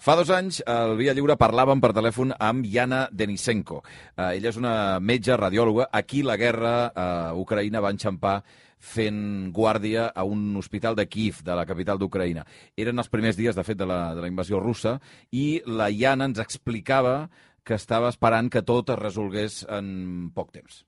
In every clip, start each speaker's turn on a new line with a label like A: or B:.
A: Fa dos anys, al Via Lliure parlàvem per telèfon amb Yana Denisenko. Uh, ella és una metge radiòloga. Aquí la guerra a uh, Ucraïna va enxampar fent guàrdia a un hospital de Kiev, de la capital d'Ucraïna. Eren els primers dies, de fet, de la, de la invasió russa, i la Yana ens explicava que estava esperant que tot es resolgués en poc temps.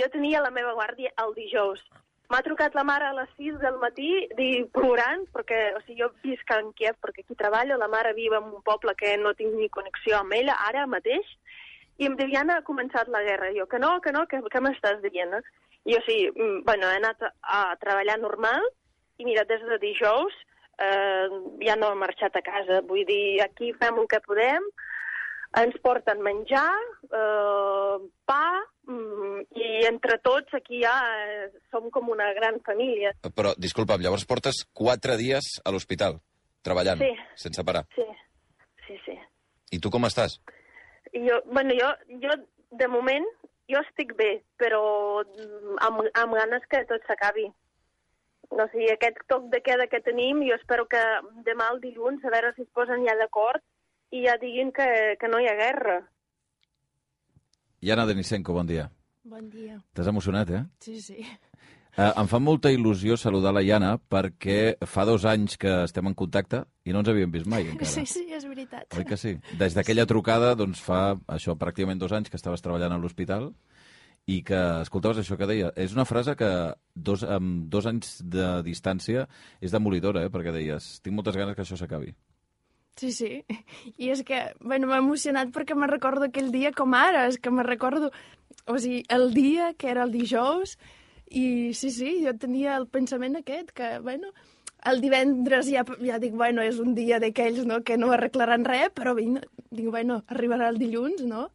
B: Jo tenia la meva guàrdia el dijous. M'ha trucat la mare a les 6 del matí di, plorant, perquè o sigui, jo visc en Kiev perquè aquí treballo, la mare viu en un poble que no tinc ni connexió amb ella, ara mateix, i em diu, ha començat la guerra. I jo, que no, que no, que, que m'estàs dient? I jo, sí, mm, bueno, he anat a, a treballar normal, i mira, des de dijous eh, ja no he marxat a casa. Vull dir, aquí fem el que podem, ens porten menjar, eh, pa, mm, i entre tots aquí ja eh, som com una gran família.
A: Però, disculpa'm, llavors portes quatre dies a l'hospital, treballant,
B: Sí.
A: sense parar.
B: Sí, sí, sí.
A: I tu com estàs?
B: Jo, bueno, jo, jo, de moment, jo estic bé, però mm, amb, amb ganes que tot s'acabi. O sigui, aquest toc de queda que tenim, jo espero que demà el dilluns, a veure si es posen ja d'acord i ja diguin que, que no hi ha guerra.
A: Yana Denisenko, bon dia.
C: Bon dia.
A: T'has emocionat, eh?
C: Sí, sí.
A: Uh, em fa molta il·lusió saludar la Yana perquè fa dos anys que estem en contacte i no ens havíem vist mai encara.
C: Sí, sí, és veritat.
A: Oi que sí? Des d'aquella trucada, doncs fa això pràcticament dos anys que estaves treballant a l'hospital i que escoltaves això que deia. És una frase que dos, amb dos anys de distància és demolidora, eh? perquè deies, tinc moltes ganes que això s'acabi.
C: Sí, sí. I és que, bueno, m'ha emocionat perquè me recordo aquell dia com ara, és que me recordo, o sigui, el dia que era el dijous, i sí, sí, jo tenia el pensament aquest, que, bueno, el divendres ja, ja dic, bueno, és un dia d'aquells, no?, que no arreglaran res, però vinc, dic, bueno, arribarà el dilluns, no?,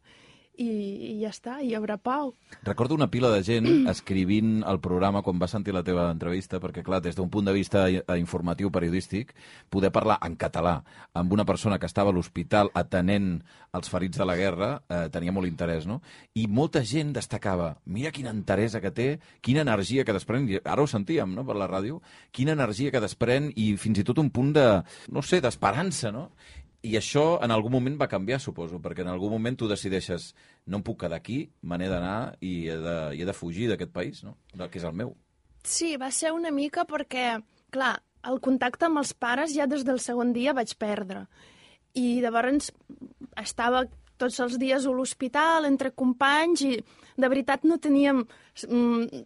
C: i, i ja està, hi haurà pau.
A: Recordo una pila de gent escrivint el programa quan va sentir la teva entrevista, perquè, clar, des d'un punt de vista eh, informatiu periodístic, poder parlar en català amb una persona que estava a l'hospital atenent els ferits de la guerra eh, tenia molt interès, no? I molta gent destacava, mira quina enteresa que té, quina energia que desprèn, ara ho sentíem, no?, per la ràdio, quina energia que desprèn i fins i tot un punt de, no sé, d'esperança, no? I això en algun moment va canviar, suposo, perquè en algun moment tu decideixes no em puc quedar aquí, me n'he d'anar i he de, i he de fugir d'aquest país, no? Que és el meu.
C: Sí, va ser una mica perquè, clar, el contacte amb els pares ja des del segon dia vaig perdre. I llavors estava tots els dies a l'hospital, entre companys, i de veritat no teníem mm,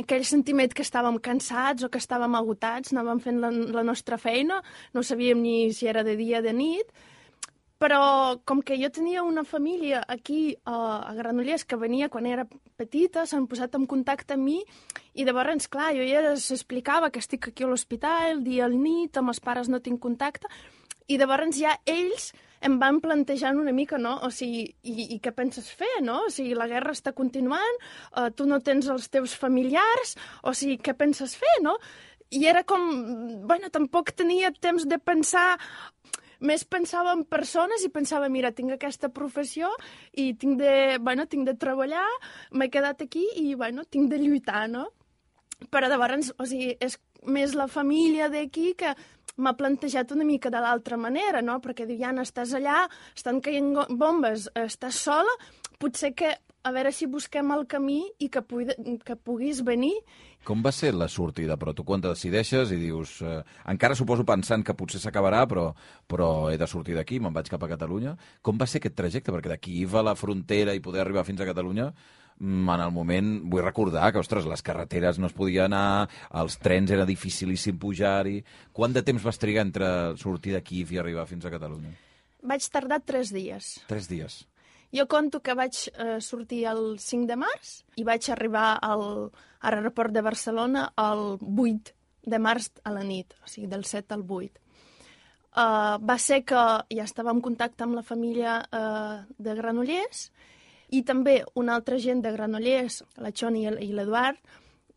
C: aquell sentiment que estàvem cansats o que estàvem agotats, anàvem fent la, la nostra feina, no sabíem ni si era de dia o de nit, però com que jo tenia una família aquí uh, a Granollers que venia quan era petita, s'han posat en contacte amb mi i llavors, clar, jo ja s'explicava que estic aquí a l'hospital, dia al nit, amb els pares no tinc contacte, i llavors ja ells em van plantejant una mica, no? O sigui, i, i què penses fer, no? O sigui, la guerra està continuant, uh, tu no tens els teus familiars, o sigui, què penses fer, no? I era com, bueno, tampoc tenia temps de pensar més pensava en persones i pensava, mira, tinc aquesta professió i tinc de, bueno, tinc de treballar, m'he quedat aquí i, bueno, tinc de lluitar, no? Però llavors, o sigui, és més la família d'aquí que m'ha plantejat una mica de l'altra manera, no? Perquè diu, Jana, estàs allà, estan caient bombes, estàs sola, potser que a veure si busquem el camí i que, pugui, que puguis venir
A: Com va ser la sortida, però tu quan te decideixes i dius... Eh, encara suposo pensant que potser s'acabarà, però, però he de sortir d'aquí, me'n vaig cap a Catalunya. Com va ser aquest trajecte? Perquè d'aquí va la frontera i poder arribar fins a Catalunya, en el moment, vull recordar que, ostres, les carreteres no es podia anar, els trens era dificilíssim pujar-hi... Quant de temps vas trigar entre sortir d'aquí i arribar fins a Catalunya?
C: vaig tardar tres dies.
A: Tres dies.
C: Jo conto que vaig eh, sortir el 5 de març i vaig arribar al, a l'aeroport de Barcelona el 8 de març a la nit, o sigui, del 7 al 8. Uh, va ser que ja estava en contacte amb la família uh, de Granollers i també una altra gent de Granollers, la Xoni i l'Eduard,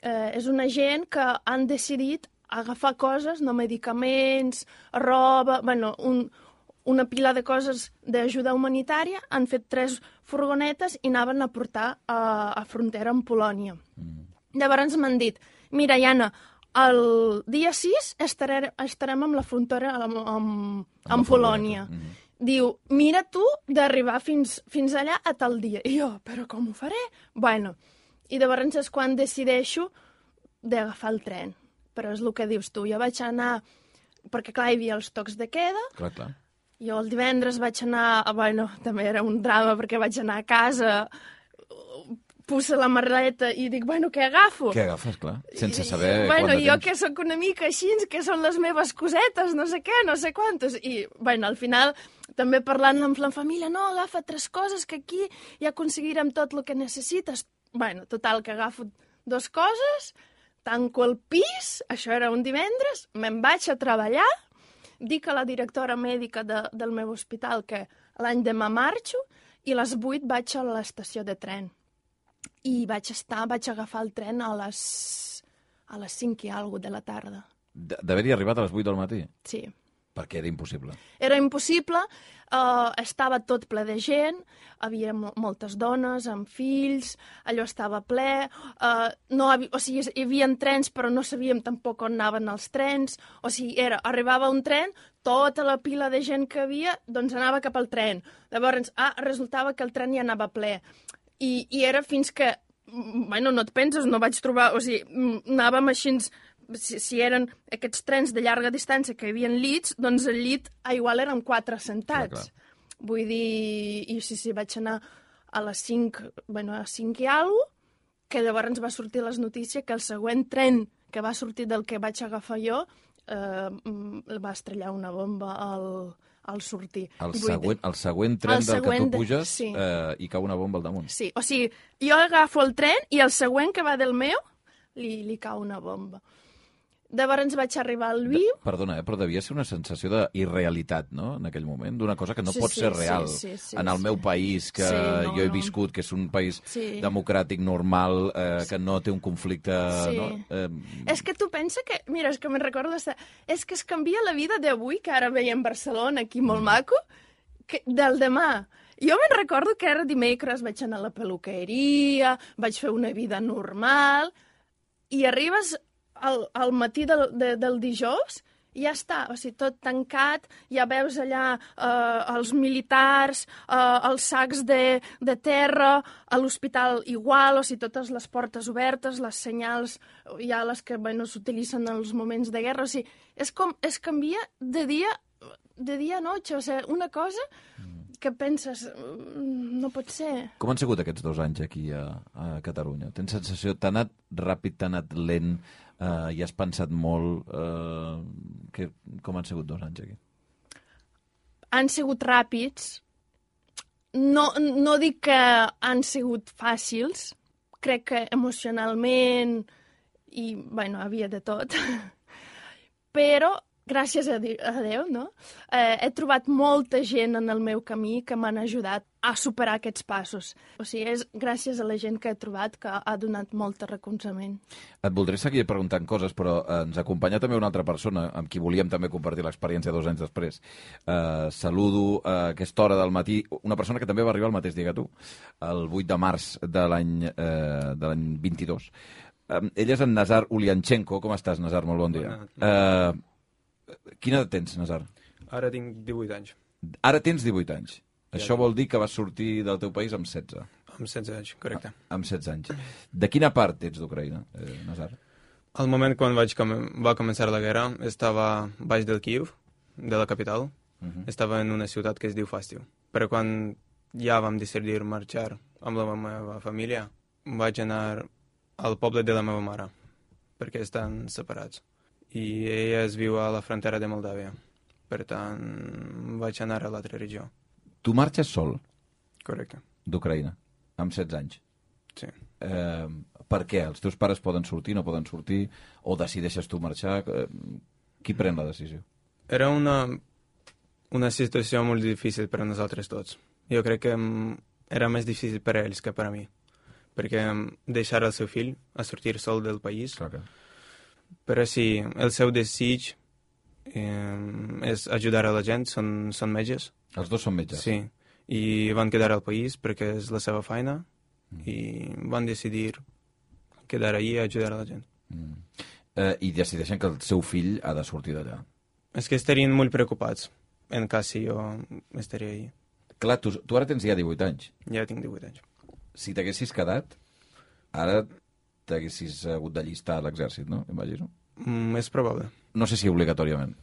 C: uh, és una gent que han decidit agafar coses, no medicaments, roba, bueno, un, una pila de coses d'ajuda humanitària, han fet tres furgonetes i anaven a portar a, a frontera amb Polònia. Mm. Llavors m'han dit, mira, Iana, el dia 6 estarem, estarem amb la frontera amb, amb, amb Polònia.
A: Mhm.
C: Diu, mira tu d'arribar fins, fins allà a tal dia. I jo, però com ho faré? Bueno, i llavors és quan decideixo d'agafar el tren. Però és el que dius tu, jo vaig anar, perquè clar, hi havia els tocs de queda,
A: Clar, clar.
C: jo el divendres vaig anar, bueno, també era un drama perquè vaig anar a casa, puse la marreta i dic, bueno, què agafo?
A: Què agafes, clar? Sense saber
C: I, bueno, jo
A: temps.
C: que sóc una mica així, que són les meves cosetes, no sé què, no sé quantes. I, bueno, al final, també parlant amb la família, no, agafa tres coses que aquí ja aconseguirem tot el que necessites. Bueno, total, que agafo dos coses, tanco el pis, això era un divendres, me'n vaig a treballar, dic a la directora mèdica de, del meu hospital que l'any demà marxo i a les 8 vaig a l'estació de tren. I vaig estar, vaig agafar el tren a les, a les 5 i alguna de la tarda.
A: D'haver-hi arribat a les 8 del matí?
C: Sí.
A: Perquè era impossible.
C: Era impossible, uh, estava tot ple de gent, havia mo moltes dones amb fills, allò estava ple, uh, no havi o sigui, hi havia trens però no sabíem tampoc on anaven els trens, o sigui, era, arribava un tren, tota la pila de gent que havia, doncs anava cap al tren. Llavors, ah, resultava que el tren ja anava ple. I, i era fins que, bueno, no et penses, no vaig trobar, o sigui, anàvem així, si, si eren aquests trens de llarga distància que hi havia llits, doncs el llit a igual eren quatre sentats.
A: Clar, clar.
C: Vull dir, i sí, sí, vaig anar a les 5, bueno, a 5 i alguna que llavors va sortir les notícies que el següent tren que va sortir del que vaig agafar jo eh, va estrellar una bomba al, al sortir.
A: El següent, el següent tren
C: El
A: del que
C: següent
A: tu
C: de-
A: puges
C: sí.
A: eh, i cau una bomba al damunt.
C: Sí, o sigui, jo agafo el tren i el següent que va del meu li, li cau una bomba. Llavors vaig arribar al Viu,
A: Perdona, eh, però devia ser una sensació d'irrealitat, no?, en aquell moment, d'una cosa que no
C: Sí,
A: pot
C: sí,
A: ser
C: sí,
A: real.
C: sí, sí,
A: en el
C: sí.
A: meu país, que
C: Sí, no,
A: jo he viscut, que és un país
C: Sí.
A: democràtic, normal, eh, que no té un conflicte...
C: Sí.
A: No? Eh,
C: És que tu pensa que... Mira, és que me'n recordo... De... És que es canvia la vida d'avui, que ara veiem Barcelona, aquí molt maco, que del demà. Jo me'n recordo que ara dimecres vaig anar a la peluqueria, vaig fer una vida normal, i arribes al, al matí del, de, del dijous ja està, o sigui, tot tancat, ja veus allà eh, els militars, eh, els sacs de, de terra, a l'hospital igual, o sigui, totes les portes obertes, les senyals, ja les que bueno, s'utilitzen en els moments de guerra, o sigui, és com, es canvia de dia, de dia a noche, o sigui, una cosa que penses, "Mm, no pot ser.
A: Com han sigut aquests dos anys aquí a, a Catalunya? Tens sensació, t'ha anat ràpid, t'ha anat lent, i has pensat molt... Eh, que, com han sigut dos anys aquí?
C: han sigut ràpids. No, no dic que han sigut fàcils. Crec que emocionalment i, bueno, havia de tot. Però, gràcies a, a Déu, no? Eh, he trobat molta gent en el meu camí que m'han ajudat a superar aquests passos. O sigui, és gràcies a la gent que he trobat que ha donat molt de recolzament.
A: Et voldré seguir preguntant coses, però eh, ens acompanya també una altra persona amb qui volíem també compartir l'experiència dos anys després. Eh, saludo a aquesta hora del matí una persona que també va arribar el mateix dia que tu, el 8 de març de l'any eh, de l'any 22. Eh, ell és en Nazar Ulianchenko. Com estàs, Nazar? Molt bon dia. Eh, quina edat tens, Nazar?
D: Ara tinc 18 anys,
A: Ara tens 18 anys.
D: Ja,
A: Això vol dir que vas sortir del teu país amb 16.
D: amb 16 anys, correcte.
A: Amb 16 anys. De quina part ets d'Ucraïna, eh, Nazar?
D: Al moment quan vaig com va començar la guerra, estava baix del Kiev, de la capital.
A: Uh -huh.
D: Estava en una ciutat que es diu Fastiu. Però quan ja vam decidir marxar amb la meva família, vaig anar al poble de la meva mare, perquè estan separats. I ella es viu a la frontera de Moldàvia. Per tant, vaig anar a l'altra regió.
A: Tu marxes sol
D: Correcte,
A: d'Ucraïna, amb 16 anys.
D: sí.
A: Eh, per què? Els teus pares poden sortir, no poden sortir? O decideixes tu marxar? Eh, qui pren la decisió?
D: Era una, una situació molt difícil per a nosaltres tots. Jo crec que era més difícil per a ells que per a mi. Perquè deixar el seu fill a sortir sol del país,
A: Clar que...
D: però sí, el seu desig eh, és ajudar a la gent, són, són metges,
A: Els dos són metges.
D: sí, i van quedar al país perquè és la seva feina i van decidir quedar allí a ajudar a la gent.
A: Mm. Eh, I decideixen que el seu fill ha de sortir d'allà.
D: És que estarien molt preocupats, en cas si jo estaria ahí.
A: Clar, tu, tu ara tens ja 18 anys.
D: Ja tinc 18 anys.
A: Si t'haguessis quedat, ara t'haguessis hagut d'allistar a l'exèrcit, no? Imagino.
D: Mm, és probable.
A: No sé si obligatòriament.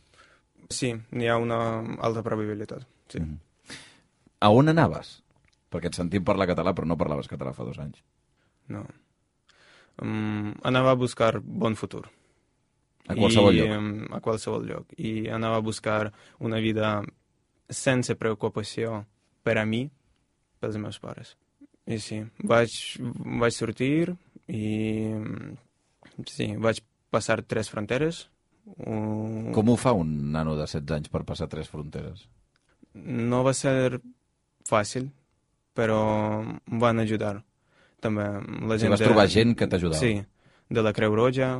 D: Sí, n'hi ha una alta probabilitat. Sí.
A: Mm. A on anaves? Perquè et sentim parlar català, però no parlaves català fa dos anys.
D: No. Um, anava a buscar bon futur.
A: A qualsevol
D: I,
A: lloc.
D: A qualsevol lloc. I anava a buscar una vida sense preocupació per a mi, pels meus pares. I sí, vaig, vaig sortir i sí, vaig passar tres fronteres. Un...
A: Com ho fa un nano de 16 anys per passar tres fronteres?
D: No va ser fàcil, però em van ajudar. També la
A: Si
D: gent
A: vas
D: de-
A: trobar gent que t'ajudava.
D: Sí, de la Creu Roja,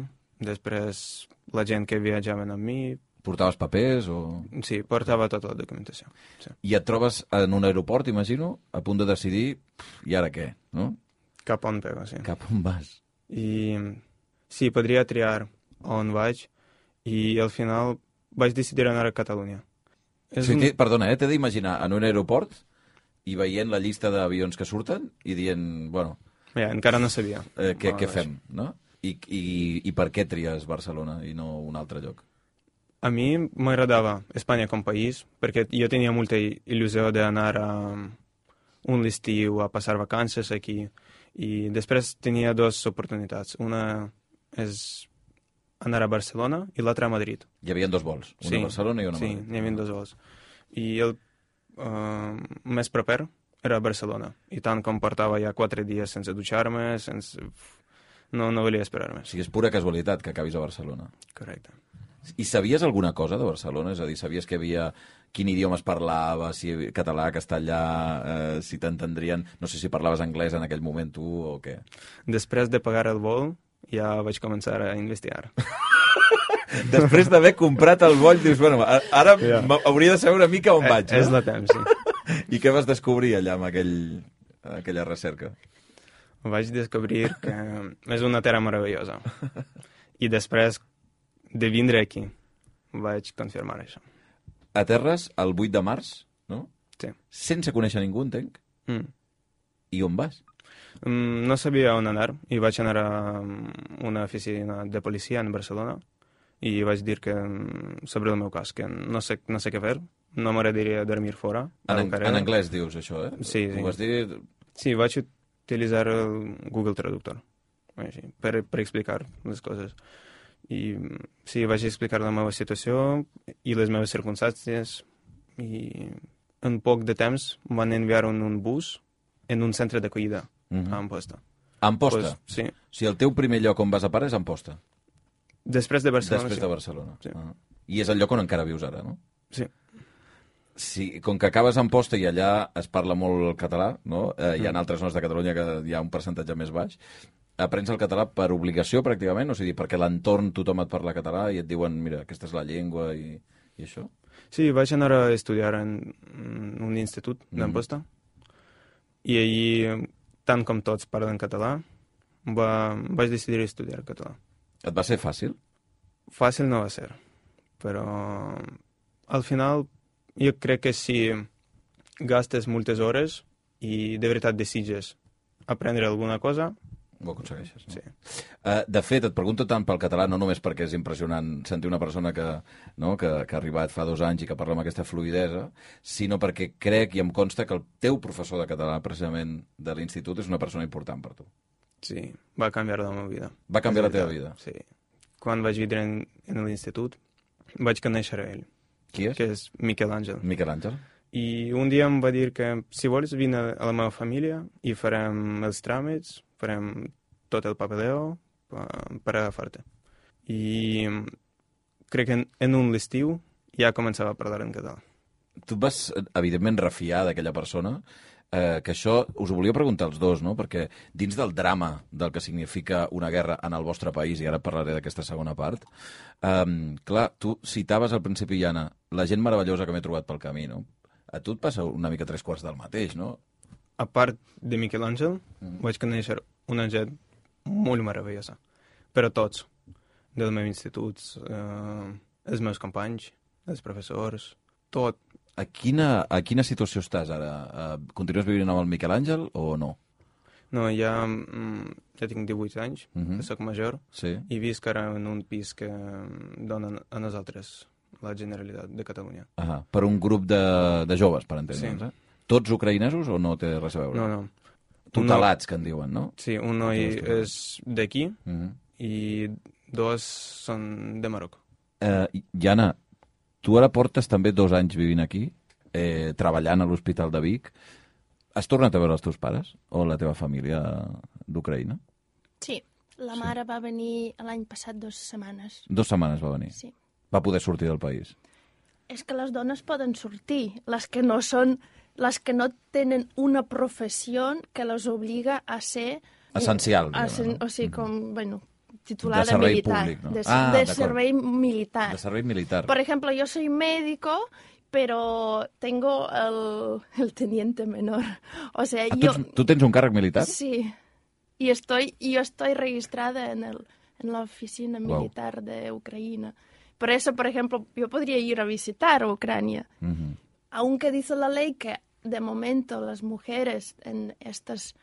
D: després la gent que viatjaven amb mi,
A: Portaves papers o...
D: sí, portava tota la documentació. Sí.
A: I et trobes en un aeroport, imagino, a punt de decidir, "Pf, i ara què, no?
D: Cap on pego, sí.
A: Cap on vas?
D: I sí, podria triar on vaig i al final vaig decidir anar a Catalunya. És
A: Sí, un-. Perdona, eh? t'he d'imaginar en un aeroport i veient la llista d'avions que surten i dient, bueno,
D: Ja, encara no sabia.
A: eh, què, què fem, no? I, i, I per què tries Barcelona i no un altre lloc?
D: A mi m'agradava Espanya com país perquè jo tenia molta il- il·lusió d'anar a un estiu a passar vacances aquí i després tenia dues oportunitats. Una és anar a Barcelona i l'altra a Madrid.
A: Hi havia dos vols, una a Barcelona i una a
D: sí,
A: Madrid.
D: n'hi havia dos vols. I el uh, més proper era a Barcelona. I tant com portava ja quatre dies sense dutxar-me, sense... No, no volia esperar
A: O
D: més.
A: sigui, és pura casualitat que acabis a Barcelona.
D: Correcte.
A: I sabies alguna cosa de Barcelona? És a dir, sabies que havia quin idioma es parlava, si català, castellà, eh, si t'entendrien... No sé si parlaves anglès en aquell moment tu o què.
D: Després de pagar el vol, ja vaig començar a investigar.
A: Després d'haver comprat el vol, dius, bueno, ara
D: Ja.
A: hauria de saber una mica on vaig.
D: Eh, És
A: no?
D: la temps, sí.
A: I què vas descobrir allà amb aquell, aquella recerca?
D: Vaig descobrir que és una terra meravellosa. I després de vindre aquí, vaig confirmar això.
A: Aterres el 8 de març, no?
D: Sí.
A: Sense conèixer ningú, entenc.
D: Mm.
A: I on vas?
D: Mm, No sabia on anar i vaig anar a mm, una oficina de policia en Barcelona i vaig dir que mm, sobre el meu cas, que no sé, no sé què fer, no m'agradaria dormir fora.
A: En, ang
D: carrer.
A: en anglès dius això, eh?
D: Sí, sí.
A: Ho vas dir...
D: Sí, vaig utilitzar el Google Traductor així, per, per explicar les coses. I sí, vaig explicar la meva situació i les meves circumstàncies i en poc de temps em van enviar en un bus en un centre d'acollida
A: Mm
D: a
A: -hmm.
D: Amposta.
A: Amposta.
D: Pues, sí.
A: O sigui, el teu primer lloc on vas a parar és Amposta,
D: Després de Barcelona,
A: després
D: sí.
A: de Barcelona.
D: Sí.
A: Ah. I és el lloc on encara vius ara, no?
D: Sí.
A: Sí, com que acabes a Amposta i allà es parla molt el català, no? Eh, hi ha
D: Mm.
A: altres zones de Catalunya que hi ha un percentatge més baix. Aprens el català per obligació, pràcticament? O sigui, perquè l'entorn tothom et parla català i et diuen, mira, aquesta és la llengua i, i això?
D: Sí, vaig anar a estudiar en un institut
A: Mhm.
D: d'Amposta i allí, tant com tots parlen català, va, vaig decidir estudiar català.
A: Et va ser fàcil?
D: Fàcil no va ser, però al final jo crec que si gastes moltes hores i de veritat desitges aprendre alguna cosa,
A: Ho aconsegueixes, no?
D: sí.
A: Uh, de fet, et pregunto tant pel català, no només perquè és impressionant sentir una persona que, no, que, que ha arribat fa dos anys i que parla amb aquesta fluidesa, sinó perquè crec i em consta que el teu professor de català, precisament, de l'institut, és una persona important per tu.
D: Sí, va canviar la meva vida.
A: Va canviar la teva vida.
D: Sí. Quan vaig vindre en, en l'institut, vaig conèixer a ell,
A: Qui és?
D: que és Miquel Àngel.
A: Miquel Àngel.
D: I un dia em va dir que si vols vine a la meva família i farem els tràmits, farem tot el papeleo per, per agafar-te. I crec que en, en un estiu ja començava a parlar en català.
A: Tu vas, evidentment, refiar d'aquella persona, eh, que això us ho volia preguntar als dos, no? perquè dins del drama del que significa una guerra en el vostre país, i ara parlaré d'aquesta segona part, eh, clar, tu citaves al principi, Iana, la gent meravellosa que m'he trobat pel camí, no? A tu et passa una mica tres quarts del mateix, no?
D: A part de Miquel Àngel,
A: Mm.
D: vaig conèixer una gent molt meravellosa. Però tots, del meu institut, eh, els meus companys, els professors, tot
A: A quina, a quina situació estàs ara? Uh, continues vivint amb el Miquel Àngel o no?
D: No, ja, mm, ja tinc 18 anys, uh
A: Mhm.
D: -huh. soc major,
A: Sí.
D: i visc ara en un pis que donen a nosaltres la Generalitat de Catalunya.
A: Ah, per un grup de, de joves, per entendre'ns,
D: Sí.
A: eh? Tots ucraïnesos o no té res a veure?
D: No, no.
A: Tutelats, que en diuen, no?
D: Sí, un noi és d'aquí
A: Uh -huh.
D: i dos són de Marroc.
A: eh, Jana, tu ara portes també dos anys vivint aquí, eh, treballant a l'Hospital de Vic. Has tornat a veure els teus pares o la teva família d'Ucraïna?
C: Sí, la mare va venir l'any passat dues setmanes.
A: Dos setmanes va venir.
C: Sí.
A: Va poder sortir del país.
C: És que les dones poden sortir, les que no són, les que no tenen una professió que les obliga a ser...
A: Essencial,
C: A ser,
A: no?
C: O sigui, com, bueno, titulada
A: De servei
C: militar.
A: públic, no?
C: De,
A: Ah,
C: de servei militar.
A: De servei militar.
C: Por ejemplo, yo soy médico, pero tengo el, el teniente menor. O sea,
A: Ah,
C: yo...
A: tu, tu tens un càrrec militar?
C: Sí. Y estoy, yo estoy registrada en, el, en la oficina militar de Ucrania. Por eso, por ejemplo, yo podría ir a visitar Ucrania.
A: Mhm.
C: Aunque dice la ley que de momento las mujeres en estas,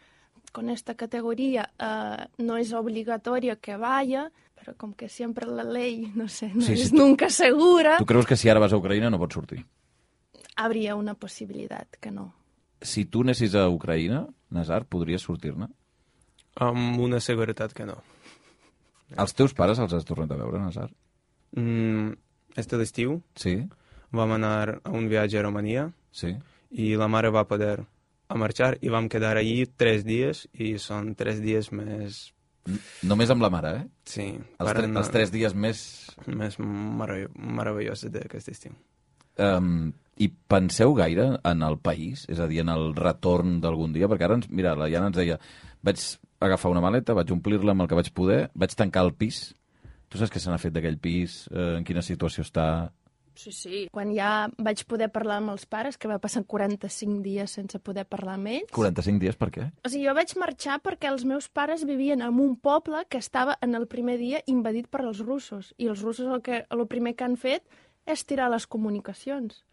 C: con esta categoría eh, no es obligatorio que vaya, pero como que siempre la ley, no sé, no
A: Sí, sí,
C: es
A: tú-
C: nunca segura,
A: Tu creus que si ara vas a Ucraïna no pots sortir?
C: habría una posibilidad que no.
A: Si tu anessis a Ucraïna, Nazar, podries sortir-ne?
D: Amb una seguretat que no.
A: Els teus pares els has tornat a veure, Nazar?
D: Mm, este l'estiu
A: Sí?
D: vam anar a un viatge a Romania
A: Sí?
D: I la mare va poder a marxar i vam quedar allí tres dies i són tres dies més...
A: Només amb la mare, eh?
D: Sí,
A: Els, tre els tres dies més...
D: més meravellosos d'aquest estiu.
A: Um, I penseu gaire en el país? És a dir, en el retorn d'algun dia? Perquè ara, ens, mira, la Jana ens deia vaig agafar una maleta, vaig omplir-la amb el que vaig poder, vaig tancar el pis. Tu saps què se n'ha fet d'aquell pis? Eh, en quina situació està?
C: Sí, sí. Quan ja vaig poder parlar amb els pares, que va passar 45 dies sense poder parlar amb ells...
A: 45 dies, per què?
C: O sigui, jo vaig marxar perquè els meus pares vivien en un poble que estava en el primer dia invadit per els russos. I els russos el, que, el primer que han fet és tirar les comunicacions.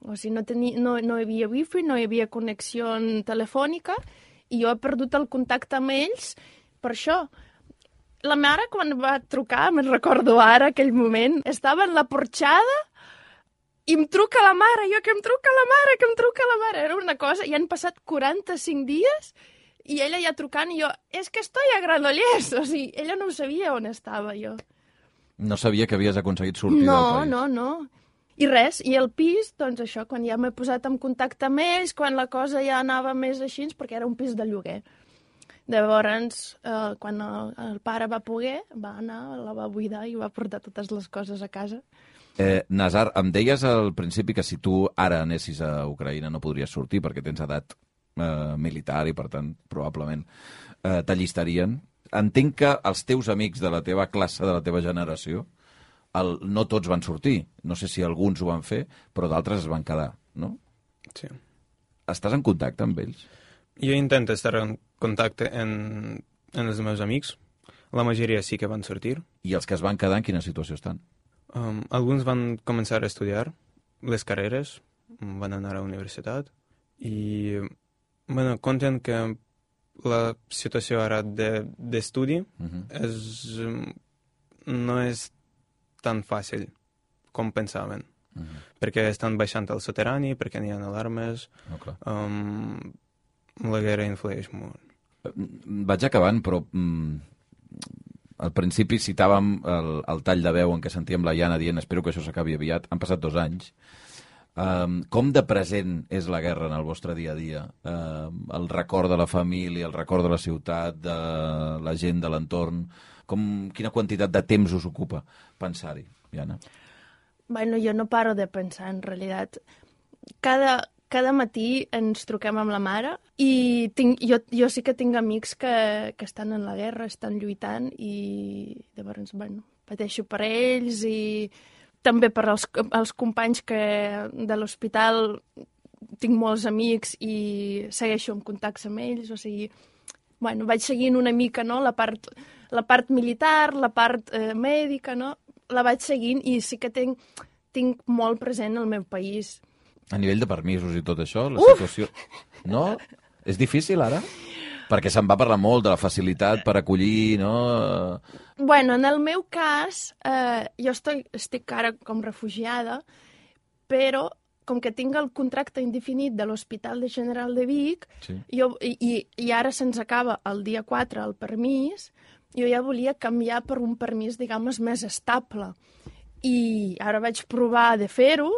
C: O sigui, no, tenia, no, no hi havia wifi, no hi havia connexió telefònica, i jo he perdut el contacte amb ells per això. La mare, quan va trucar, me'n recordo ara, aquell moment, estava en la porxada i em truca la mare, jo que em truca la mare, que em truca la mare. Era una cosa, i han passat 45 dies i ella ja trucant i jo, és que estoy a Granollers. O sigui, ella no sabia on estava jo.
A: No sabia que havies aconseguit sortir
C: No,
A: del país.
C: no, no. I res, i el pis, doncs això, quan ja m'he posat en contacte amb ells, quan la cosa ja anava més així, perquè era un pis de lloguer. Llavors, eh, quan el, el pare va poder, va anar, la va buidar i va portar totes les coses a casa.
A: Eh, Nazar, em deies al principi que si tu ara anessis a Ucraïna no podries sortir perquè tens edat eh, militar i, per tant, probablement eh, t'allistarien. Entenc que els teus amics de la teva classe, de la teva generació, el, no tots van sortir. No sé si alguns ho van fer, però d'altres es van quedar, no?
D: Sí.
A: Estàs en contacte amb ells?
D: Jo intento estar en contacte en, en els meus amics. La majoria sí que van sortir.
A: I els que es van quedar en quina situació estan?
D: Um, alguns van començar a estudiar les carreres, van anar a la universitat i bueno, conten que la situació ara d'estudi de,
A: Uh -huh.
D: és, no és tan fàcil com pensaven,
A: Uh -huh.
D: perquè estan baixant el soterrani, perquè n'hi ha alarmes,
A: No, clar.
D: um, la guerra influeix molt.
A: Vaig acabant, però al principi citàvem el, el tall de veu en què sentíem la Iana dient espero que això s'acabi aviat. Han passat dos anys. Um, com de present és la guerra en el vostre dia a dia? Um, el record de la família, el record de la ciutat, de la gent de l'entorn... Com, quina quantitat de temps us ocupa pensar-hi, Iana?
C: Bueno, jo no paro de pensar, en realitat. Cada, cada matí ens truquem amb la mare i tinc, jo, jo sí que tinc amics que, que estan en la guerra, estan lluitant i llavors, bueno, pateixo per ells i també per als, els companys que de l'hospital tinc molts amics i segueixo en contacte amb ells, o sigui, bueno, vaig seguint una mica, no?, la part, la part militar, la part eh, mèdica, no?, la vaig seguint i sí que tinc, tinc molt present el meu país.
A: A nivell de permisos i tot això, la
C: Uf!
A: situació... No? És difícil, ara? Perquè se'n va parlar molt de la facilitat per acollir, no?
C: Bueno, en el meu cas, eh, jo estic, estic ara com refugiada, però com que tinc el contracte indefinit de l'Hospital de General de Vic,
A: Sí.
C: jo, i, i- i ara se'ns acaba el dia 4 el permís, jo ja volia canviar per un permís, diguem més estable. I ara vaig provar de fer-ho,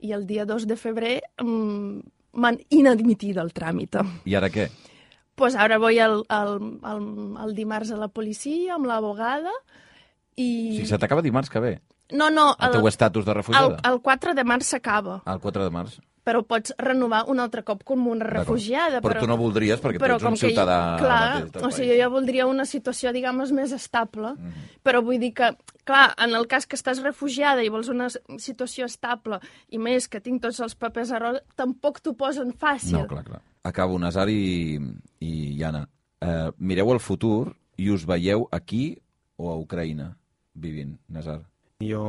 C: i el dia 2 de febrer mm, m'han inadmitit el tràmit.
A: I ara què?
C: pues ara voy al, al, al, al dimarts a la policia amb l'abogada i...
A: O sigui, se t'acaba dimarts que ve,
C: No, no,
A: el
C: el,
A: teu estatus de
C: el,
A: refugiada?
C: el 4 de març s'acaba,
A: El 4 de març.
C: Però pots renovar un altre cop com una refugiada.
A: Però tu no voldries, perquè tu
C: però
A: ets un ciutadà
C: clar,
A: mateix del
C: o sigui, jo voldria una situació, diguem més estable,
A: Mhm.
C: però vull dir que, clar, en el cas que estàs refugiada i vols una situació estable, i més que tinc tots els papers a roda, tampoc t'ho posen fàcil.
A: No, clar, clar. Acabo, Nazar i, i Iana. Eh, mireu el futur i us veieu aquí o a Ucraïna vivint, Nazar?
D: Jo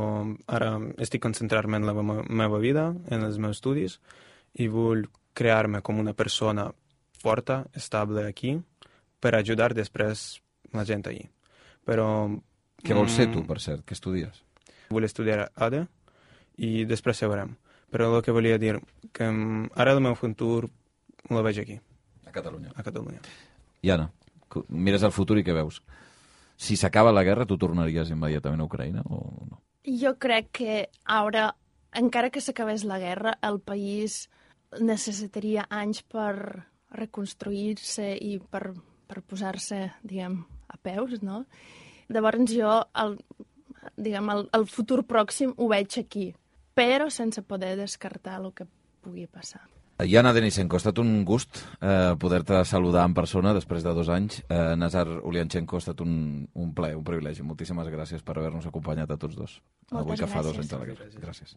D: ara estic concentrant-me en la me- meva vida, en els meus estudis, i vull crear-me com una persona forta, estable aquí, per ajudar després la gent allí. Però...
A: Què vols ser tu,
D: mm,
A: per cert? Què estudies?
D: Vull estudiar ADE i després ja veurem. Però el que volia dir, que mm, ara el meu futur lo veig aquí,
A: A Catalunya.
D: a Catalunya.
A: Iana, cu- mires el futur i què veus? Si s'acaba la guerra, tu tornaries immediatament a Ucraïna o no?
C: Jo crec que ara, encara que s'acabés la guerra, el país necessitaria anys per reconstruir-se i per, per posar-se, diguem, a peus, no? Llavors jo, el, diguem, el, el futur pròxim ho veig aquí, però sense poder descartar el que pugui passar.
A: Iana Denisenko, ha estat un gust eh, poder-te saludar en persona després de dos anys. Eh, Nazar Ulianchenko, ha estat un, un plaer, un privilegi. Moltíssimes gràcies per haver-nos acompanyat a tots dos.
C: Moltes
A: avui que fa dos
C: gràcies.
A: anys la guerra. Gràcies.